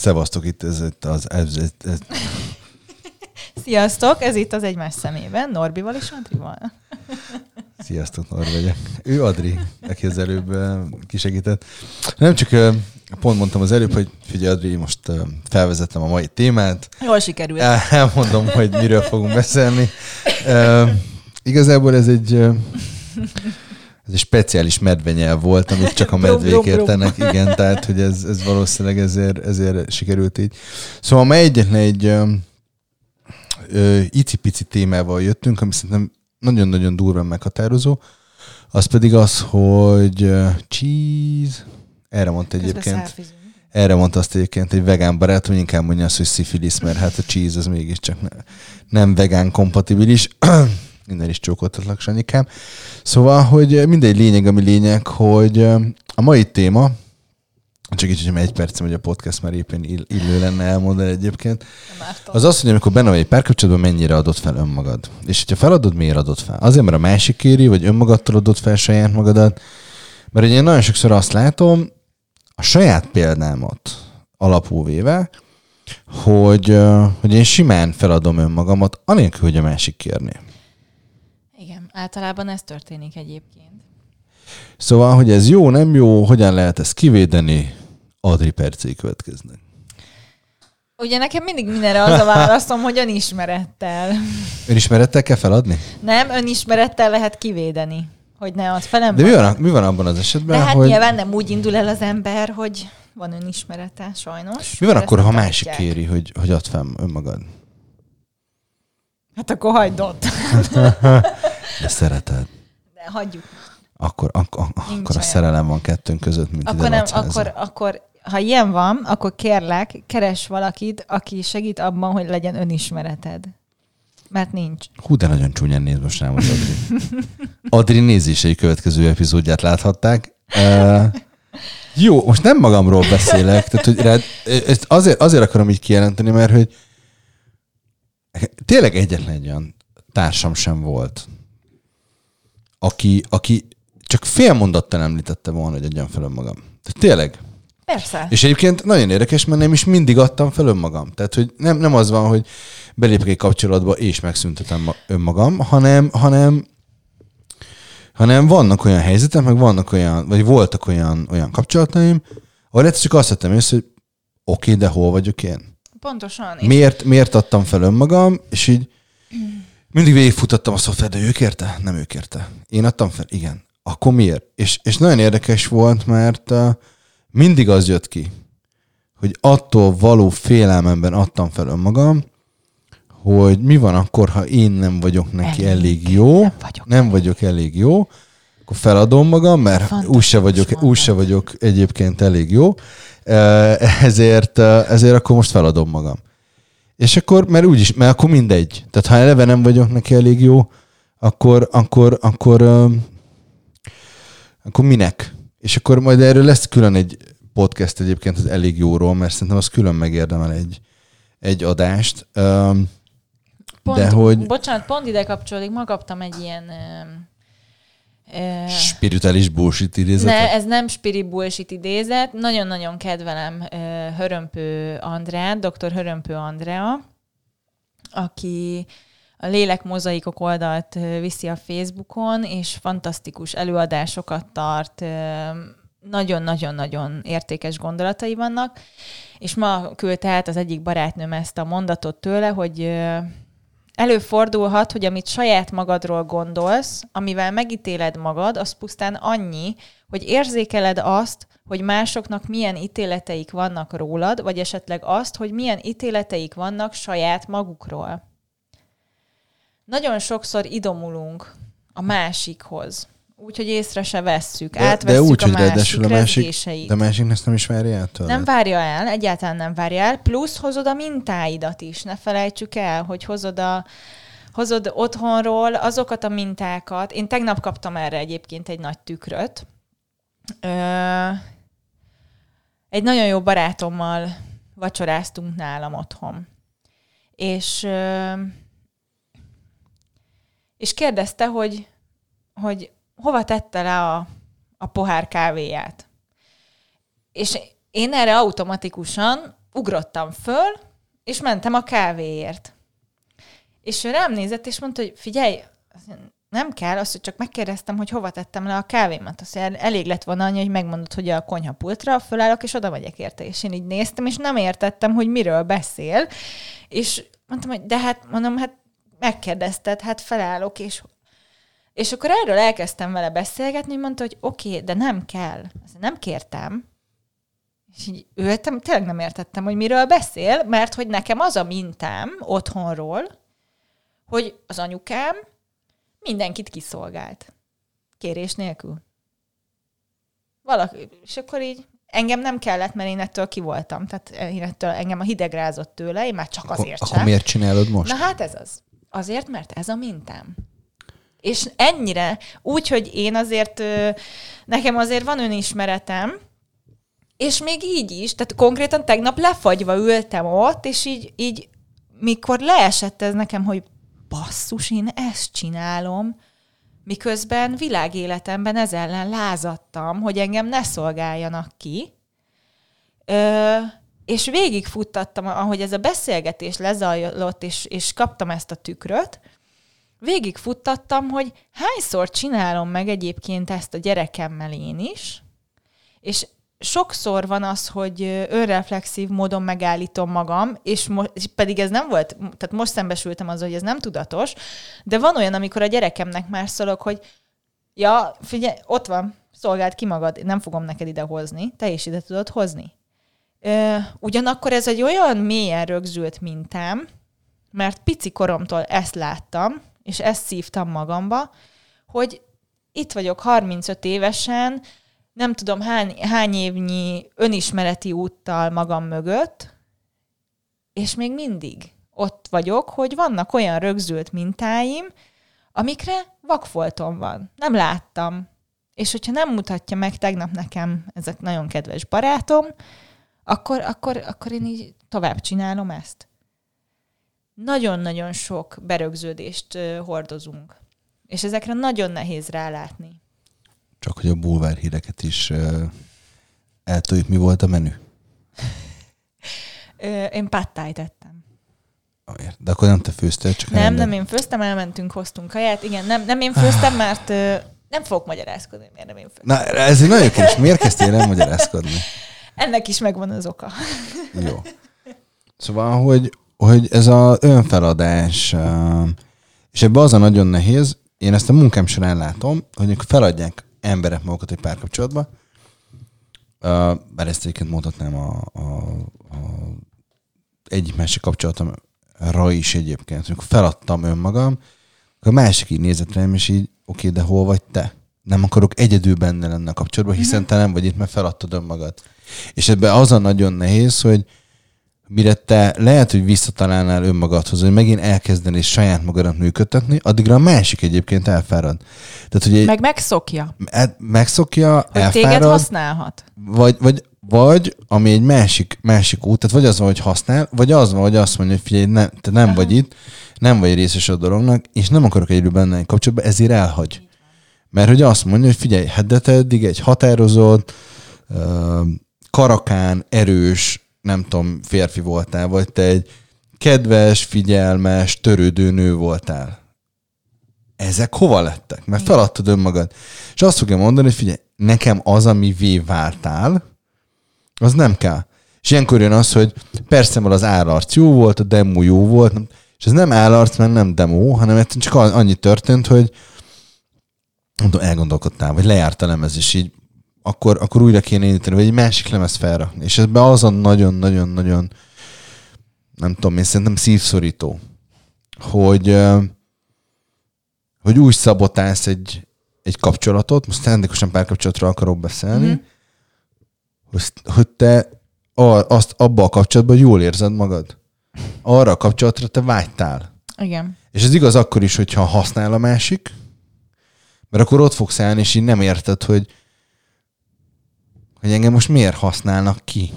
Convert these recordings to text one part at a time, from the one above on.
Szevasztok, itt ez, itt az... Ez, ez, ez. Sziasztok, ez itt az egymás szemében, Norbival és Andrival. Sziasztok, Norbi vagyok. Ő Adri, aki az előbb kisegített. Nem csak pont mondtam az előbb, hogy figyelj Adri, most felvezettem a mai témát. Jól sikerült. Elmondom, hogy miről fogunk beszélni. Igazából ez egy ez egy speciális medvenyel volt, amit csak a medvék értenek, igen, tehát hogy ez, ez valószínűleg ezért, ezért sikerült így. Szóval ma egyetlen egy ö, ö, icipici témával jöttünk, ami szerintem nagyon-nagyon durván meghatározó, az pedig az, hogy uh, cheese, erre mondta egyébként, erre mondta azt egyébként egy vegán barátom, hogy inkább mondja azt, hogy szifilisz, mert hát a cheese az mégiscsak ne, nem vegán kompatibilis. Minden is csókoltatlak, Sanyikám. Szóval, hogy mindegy lényeg, ami lényeg, hogy a mai téma, csak így, hogy egy percem, hogy a podcast már éppen illő lenne elmondani egyébként. Az az, hogy amikor benne vagy egy párkapcsolatban, mennyire adott fel önmagad. És hogyha feladod, miért adod fel? Azért, mert a másik kéri, vagy önmagadtól adott fel saját magadat. Mert ugye én nagyon sokszor azt látom, a saját példámat alapul véve, hogy, hogy én simán feladom önmagamat, anélkül, hogy a másik kérné. Általában ez történik egyébként. Szóval, hogy ez jó, nem jó, hogyan lehet ezt kivédeni, Adri percé következnek. Ugye nekem mindig mindenre az a válaszom, hogy önismerettel. Önismerettel kell feladni? Nem, önismerettel lehet kivédeni. Hogy ne az felem. De mi van, mi van abban az esetben, De hát hogy... nyilván nem úgy indul el az ember, hogy van önismerete, sajnos. Mi van akkor, ha másik kéri, hogy, hogy add fel önmagad? Hát akkor hagyd ott. De szereted. De hagyjuk akkor, akkor, akkor a szerelem van kettőnk között, mint akkor nem, akkor, akkor, ha ilyen van, akkor kérlek, keres valakit, aki segít abban, hogy legyen önismereted. Mert nincs. Hú, de nagyon csúnyán néz most rám az Adri. Adri nézései következő epizódját láthatták. Uh, jó, most nem magamról beszélek, tehát hogy rád, ezt azért, azért akarom így kijelenteni, mert hogy tényleg egyetlen egy olyan társam sem volt, aki, aki csak fél mondattal említette volna, hogy adjam fel önmagam. Tehát tényleg. Persze. És egyébként nagyon érdekes, mert nem is mindig adtam fel önmagam. Tehát, hogy nem, nem az van, hogy belépek egy kapcsolatba és megszüntetem önmagam, hanem, hanem hanem vannak olyan helyzetek, meg vannak olyan, vagy voltak olyan, olyan kapcsolataim, ahol egyszer csak azt vettem észre, hogy oké, okay, de hol vagyok én? Pontosan. Miért, miért adtam fel önmagam, és így mindig végigfutottam a szoftvert, de ő kérte? Nem ő kérte. Én adtam fel? Igen akkor miért? És, és nagyon érdekes volt, mert uh, mindig az jött ki, hogy attól való félelmemben adtam fel önmagam, hogy mi van akkor, ha én nem vagyok neki elég, elég jó, nem vagyok, nem elég. vagyok elég jó, akkor feladom magam, mert úgyse vagyok, úgy se vagyok egyébként elég jó, ezért, ezért akkor most feladom magam. És akkor, mert úgyis, mert akkor mindegy. Tehát ha eleve nem vagyok neki elég jó, akkor, akkor, akkor akkor minek? És akkor majd erről lesz külön egy podcast egyébként az elég jóról, mert szerintem az külön megérdemel egy, egy adást. Um, pont, de hogy... Bocsánat, pont ide kapcsolódik, ma kaptam egy ilyen spirituális bullshit idézet? Ne, ez nem spirit bullshit idézet. Nagyon-nagyon kedvelem Hörömpő Andrát, dr. Hörömpő Andrea, aki a Lélek Mozaikok oldalt viszi a Facebookon, és fantasztikus előadásokat tart, nagyon-nagyon-nagyon értékes gondolatai vannak, és ma küldte át az egyik barátnőm ezt a mondatot tőle, hogy előfordulhat, hogy amit saját magadról gondolsz, amivel megítéled magad, az pusztán annyi, hogy érzékeled azt, hogy másoknak milyen ítéleteik vannak rólad, vagy esetleg azt, hogy milyen ítéleteik vannak saját magukról nagyon sokszor idomulunk a másikhoz. Úgyhogy észre se vesszük, de, átvesszük de úgy, a hogy másik a másik, De a másik ezt nem is várja el tőle. Nem várja el, egyáltalán nem várja el, plusz hozod a mintáidat is, ne felejtsük el, hogy hozod a, hozod otthonról azokat a mintákat. Én tegnap kaptam erre egyébként egy nagy tükröt. Ö, egy nagyon jó barátommal vacsoráztunk nálam otthon. És ö, és kérdezte, hogy, hogy hova tette le a, a pohár kávéját. És én erre automatikusan ugrottam föl, és mentem a kávéért. És ő rám nézett, és mondta, hogy figyelj, nem kell, azt, hogy csak megkérdeztem, hogy hova tettem le a kávémat. Azt elég lett volna annyi, hogy megmondod, hogy a konyhapultra fölállok, és oda megyek érte. És én így néztem, és nem értettem, hogy miről beszél. És mondtam, hogy de hát, mondom, hát megkérdezted, hát felállok, és és akkor erről elkezdtem vele beszélgetni, hogy mondta, hogy oké, okay, de nem kell. Ezt nem kértem. És így ültem, tényleg nem értettem, hogy miről beszél, mert hogy nekem az a mintám otthonról, hogy az anyukám mindenkit kiszolgált. Kérés nélkül. Valaki, és akkor így engem nem kellett, mert én ettől ki voltam. Tehát én ettől engem a hideg rázott tőle, én már csak azért Akkor, akkor miért csinálod most? Na hát ez az. Azért, mert ez a mintám. És ennyire, úgy, hogy én azért, nekem azért van önismeretem, és még így is, tehát konkrétan tegnap lefagyva ültem ott, és így, így mikor leesett ez nekem, hogy basszus, én ezt csinálom, miközben világéletemben ez ellen lázadtam, hogy engem ne szolgáljanak ki, Ö, és végigfuttattam, ahogy ez a beszélgetés lezajlott, és, és kaptam ezt a tükröt, végigfuttattam, hogy hányszor csinálom meg egyébként ezt a gyerekemmel én is, és sokszor van az, hogy önreflexív módon megállítom magam, és, mo- és pedig ez nem volt, tehát most szembesültem az, hogy ez nem tudatos, de van olyan, amikor a gyerekemnek már szólok, hogy ja, figyelj, ott van, szolgáld ki magad, nem fogom neked ide hozni, te is ide tudod hozni. Ö, ugyanakkor ez egy olyan mélyen rögzült mintám, mert pici koromtól ezt láttam, és ezt szívtam magamba, hogy itt vagyok 35 évesen, nem tudom hány, hány évnyi önismereti úttal magam mögött, és még mindig ott vagyok, hogy vannak olyan rögzült mintáim, amikre vakfoltom van. Nem láttam. És hogyha nem mutatja meg tegnap nekem ezek nagyon kedves barátom, akkor, akkor, akkor én így tovább csinálom ezt. Nagyon-nagyon sok berögződést hordozunk. És ezekre nagyon nehéz rálátni. Csak hogy a bulvár híreket is eltoljuk, mi volt a menü? Én pattájt tettem. De akkor nem te főztél, csak Nem, nem én főztem, elmentünk, hoztunk kaját. Igen, nem, nem én főztem, mert nem fogok magyarázkodni, miért nem én főztem. Na, ez egy nagyon kérdés. Miért kezdtél nem magyarázkodni? Ennek is megvan az oka. Jó. Szóval, hogy, hogy ez az önfeladás, és ebben az a nagyon nehéz, én ezt a munkám során látom, hogy feladják emberek magukat egy párkapcsolatba, bár ezt egyébként mondhatnám a, a, a egyik másik kapcsolatomra is egyébként, amikor feladtam önmagam, akkor a másik így nézett rám, és így, oké, okay, de hol vagy te? Nem akarok egyedül benne lenni a kapcsolatban, hiszen te nem vagy itt, mert feladtad önmagad. És ebben az a nagyon nehéz, hogy mire te lehet, hogy visszatalálnál önmagadhoz, hogy megint elkezdenél saját magadat működtetni, addigra a másik egyébként elfárad. Tehát, hogy egy, Meg megszokja. E- megszokja, hogy elfárad. téged használhat. Vagy, vagy, vagy, ami egy másik, másik út, tehát vagy az van, hogy használ, vagy az van, hogy azt mondja, hogy figyelj, ne, te nem Aha. vagy itt, nem vagy részes a dolognak, és nem akarok egyről benne egy kapcsolatban, ezért elhagy. Mert hogy azt mondja, hogy figyelj, hát de te eddig egy határozott, karakán, erős, nem tudom, férfi voltál, vagy te egy kedves, figyelmes, törődő nő voltál. Ezek hova lettek? Mert feladtad önmagad. És azt fogja mondani, hogy figyelj, nekem az, ami váltál, az nem kell. És ilyenkor jön az, hogy persze az állarc jó volt, a demo jó volt, és ez nem állarc, mert nem demo, hanem egyszerűen csak annyi történt, hogy nem tudom, elgondolkodtál, vagy lejárt a lemez, és így akkor, akkor újra kéne indítani, vagy egy másik lemez felrakni. És ebben az a nagyon-nagyon-nagyon, nem tudom, én szerintem szívszorító, hogy, hogy úgy szabotálsz egy, egy kapcsolatot, most szándékosan párkapcsolatról akarok beszélni, mm-hmm. hogy, hogy te azt abba a kapcsolatban jól érzed magad. Arra a kapcsolatra te vágytál. Igen. És ez igaz akkor is, hogyha használ a másik, mert akkor ott fogsz állni, és így nem érted, hogy hogy engem most miért használnak ki.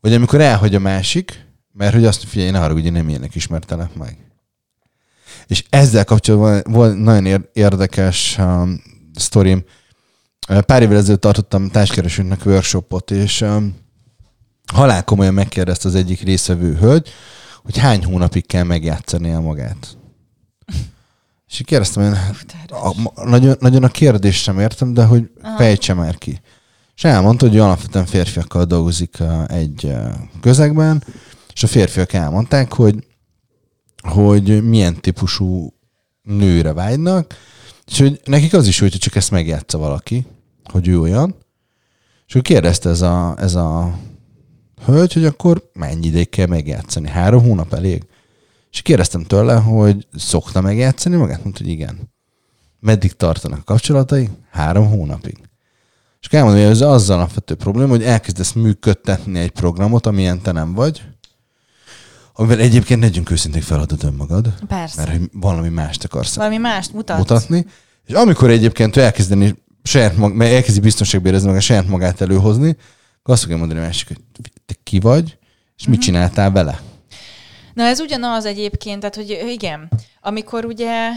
Vagy amikor elhagy a másik, mert hogy azt figyelj, ne haragudj, nem ilyenek ismertelek meg. És ezzel kapcsolatban volt nagyon érdekes um, sztorim. Pár évvel ezelőtt tartottam társkeresőnknek workshopot, és um, halál komolyan megkérdezte az egyik részvevő hölgy, hogy hány hónapig kell megjátszania magát. És kérdeztem, a, a, nagyon, nagyon a kérdést sem értem, de hogy Aha. fejtse már ki. És elmondta, hogy alapvetően férfiakkal dolgozik egy közegben, és a férfiak elmondták, hogy, hogy milyen típusú nőre vágynak, és hogy nekik az is, hogy csak ezt megjátsza valaki, hogy ő olyan. És akkor kérdezte ez a, ez a hölgy, hogy akkor mennyi ideig kell megjátszani? Három hónap elég? És kérdeztem tőle, hogy szokta megjátszani magát? Mondta, hogy igen. Meddig tartanak a kapcsolatai? Három hónapig. És kell mondani, hogy ez azzal alapvető probléma, hogy elkezdesz működtetni egy programot, amilyen te nem vagy, amivel egyébként legyünk őszintén feladod önmagad. Persze. Mert hogy valami mást akarsz valami mást mutat. mutatni. És amikor egyébként ő elkezdeni saját mag, mert elkezdi biztonságba érezni a saját magát előhozni, akkor azt fogja mondani a másik, hogy te ki vagy, és mit mhm. csináltál vele? Na ez ugyanaz egyébként, tehát hogy igen, amikor ugye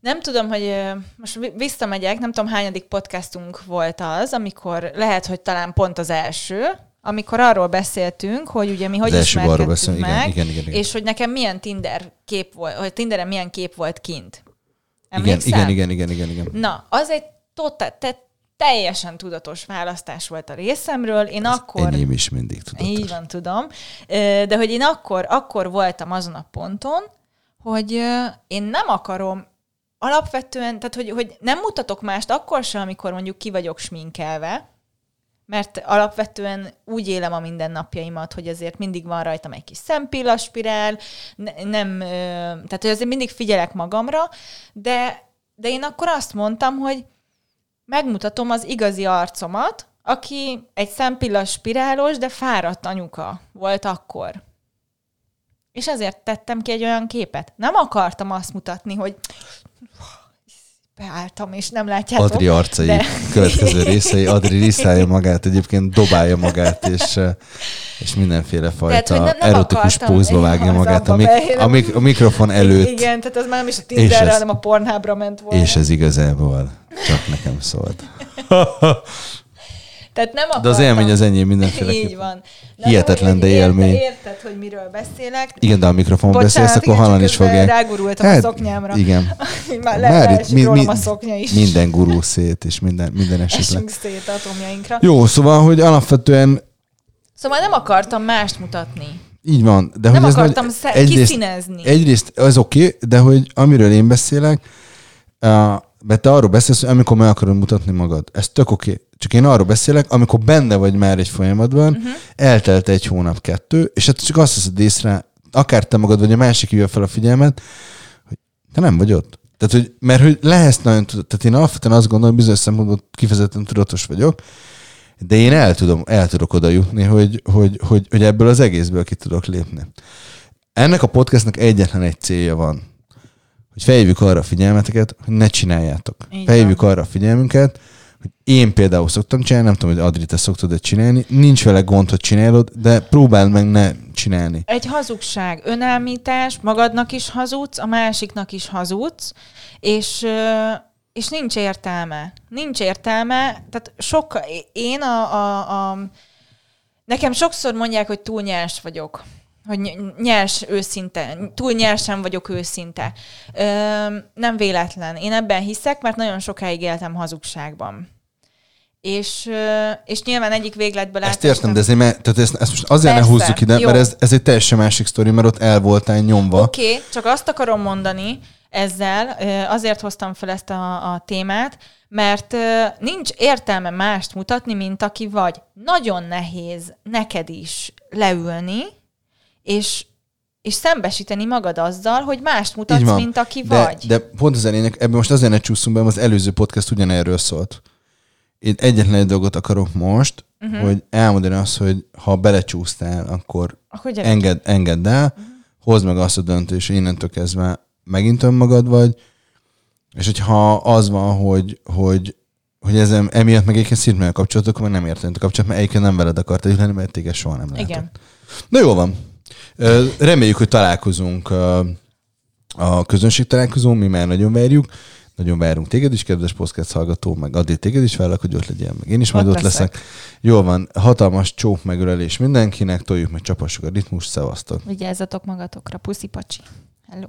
nem tudom, hogy most visszamegyek, nem tudom hányadik podcastunk volt az, amikor lehet, hogy talán pont az első, amikor arról beszéltünk, hogy ugye mi hogy ismerkedtünk meg, igen, igen, igen, igen. és hogy nekem milyen Tinder kép volt, hogy Tinderen milyen kép volt kint. Igen, igen, igen, igen, igen, igen. Na, az egy totál, te, teljesen tudatos választás volt a részemről. Én Ez akkor... Enyém is mindig tudatos. Így van, tudom. De hogy én akkor, akkor voltam azon a ponton, hogy én nem akarom alapvetően, tehát hogy, hogy nem mutatok mást akkor sem, amikor mondjuk ki vagyok sminkelve, mert alapvetően úgy élem a mindennapjaimat, hogy azért mindig van rajtam egy kis szempillaspirál, nem, tehát hogy azért mindig figyelek magamra, de, de én akkor azt mondtam, hogy megmutatom az igazi arcomat, aki egy szempillaspirálos, de fáradt anyuka volt akkor. És ezért tettem ki egy olyan képet. Nem akartam azt mutatni, hogy beálltam, és nem látjátok. Adri arcai de... következő részei. Adri riszálja magát, egyébként dobálja magát, és, és mindenféle fajta tehát, nem, nem erotikus pózba vágja magát a, mik- a, mik- a mikrofon előtt. Igen, tehát az már nem is a Tinderre, hanem a Pornhubra ment volna. És ez igazából csak nekem szólt. Tehát nem akartam. De az élmény az enyém mindenféle. Így van. Na, Hihetetlen, de élmény. Érted, hogy miről beszélek. Igen, de a mikrofon beszélsz, akkor hallani is fogják. Rágurultam hát, a szoknyámra. Igen. Már, le, Már itt mi, mi, a szoknya is. Minden gurul szét, és minden, minden esetleg. Esünk szét atomjainkra. Jó, szóval, hogy alapvetően... Szóval nem akartam mást mutatni. Így van. De nem hogy akartam ez nagy, egyrészt, kiszínezni. Egyrészt az oké, okay, de hogy amiről én beszélek, uh, mert te arról beszélsz, hogy amikor meg akarod mutatni magad. Ez tök oké. Okay. Csak én arról beszélek, amikor benne vagy már egy folyamatban, uh-huh. eltelt egy hónap, kettő, és hát csak azt hiszed észre, akár te magad, vagy a másik hívja fel a figyelmet, hogy te nem vagy ott. Tehát, hogy, mert hogy lehetsz nagyon tudat, tehát én alapvetően azt gondolom, hogy bizonyos szempontból kifejezetten tudatos vagyok, de én el, tudom, el tudok oda jutni, hogy, hogy, hogy, hogy ebből az egészből ki tudok lépni. Ennek a podcastnak egyetlen egy célja van, hogy fejjük arra a figyelmeteket, hogy ne csináljátok. Fejjük arra a figyelmünket, hogy én például szoktam csinálni, nem tudom, hogy Adri, te szoktad-e csinálni, nincs vele gond, hogy csinálod, de próbáld meg ne csinálni. Egy hazugság, önelmítás, magadnak is hazudsz, a másiknak is hazudsz, és és nincs értelme. Nincs értelme. Tehát sok, én a, a, a, nekem sokszor mondják, hogy túl nyers vagyok hogy nyers őszinte, túl nyersen vagyok őszinte. Ö, nem véletlen. Én ebben hiszek, mert nagyon sokáig éltem hazugságban. És, és nyilván egyik végletből Ezt értem, de ez egy, tehát ezt, ezt most azért Persze, ne húzzuk ide, jó. mert ez, ez egy teljesen másik sztori, mert ott el voltál nyomva. Oké, okay, csak azt akarom mondani ezzel, azért hoztam fel ezt a, a témát, mert nincs értelme mást mutatni, mint aki vagy. Nagyon nehéz neked is leülni, és, és szembesíteni magad azzal, hogy mást mutatsz, mint aki de, vagy. De pont az elények, ebben most azért ne csúszunk be, az előző podcast ugyanerről szólt. Én egyetlen egy dolgot akarok most, uh-huh. hogy elmondani azt, hogy ha belecsúsztál, akkor, akkor enged, engedd el, uh-huh. hozd meg azt a döntést, hogy innentől kezdve megint önmagad vagy, és hogyha az van, hogy, hogy, hogy ez emiatt meg egyébként szintén a kapcsolatok, akkor nem érteni a kapcsolat, mert egyébként nem veled akart együtt mert téged soha nem látott. Igen. Na jó van. Reméljük, hogy találkozunk a közönség találkozón, mi már nagyon várjuk. Nagyon várunk téged is, kedves podcast hallgató, meg Adi téged is várlak, hogy ott legyen, meg én is majd Ott ott leszek. leszek. Jól van, hatalmas csók megölelés mindenkinek, toljuk meg, csapassuk a ritmus, szevasztok! Vigyázzatok magatokra. Puszi pacsi. Hello.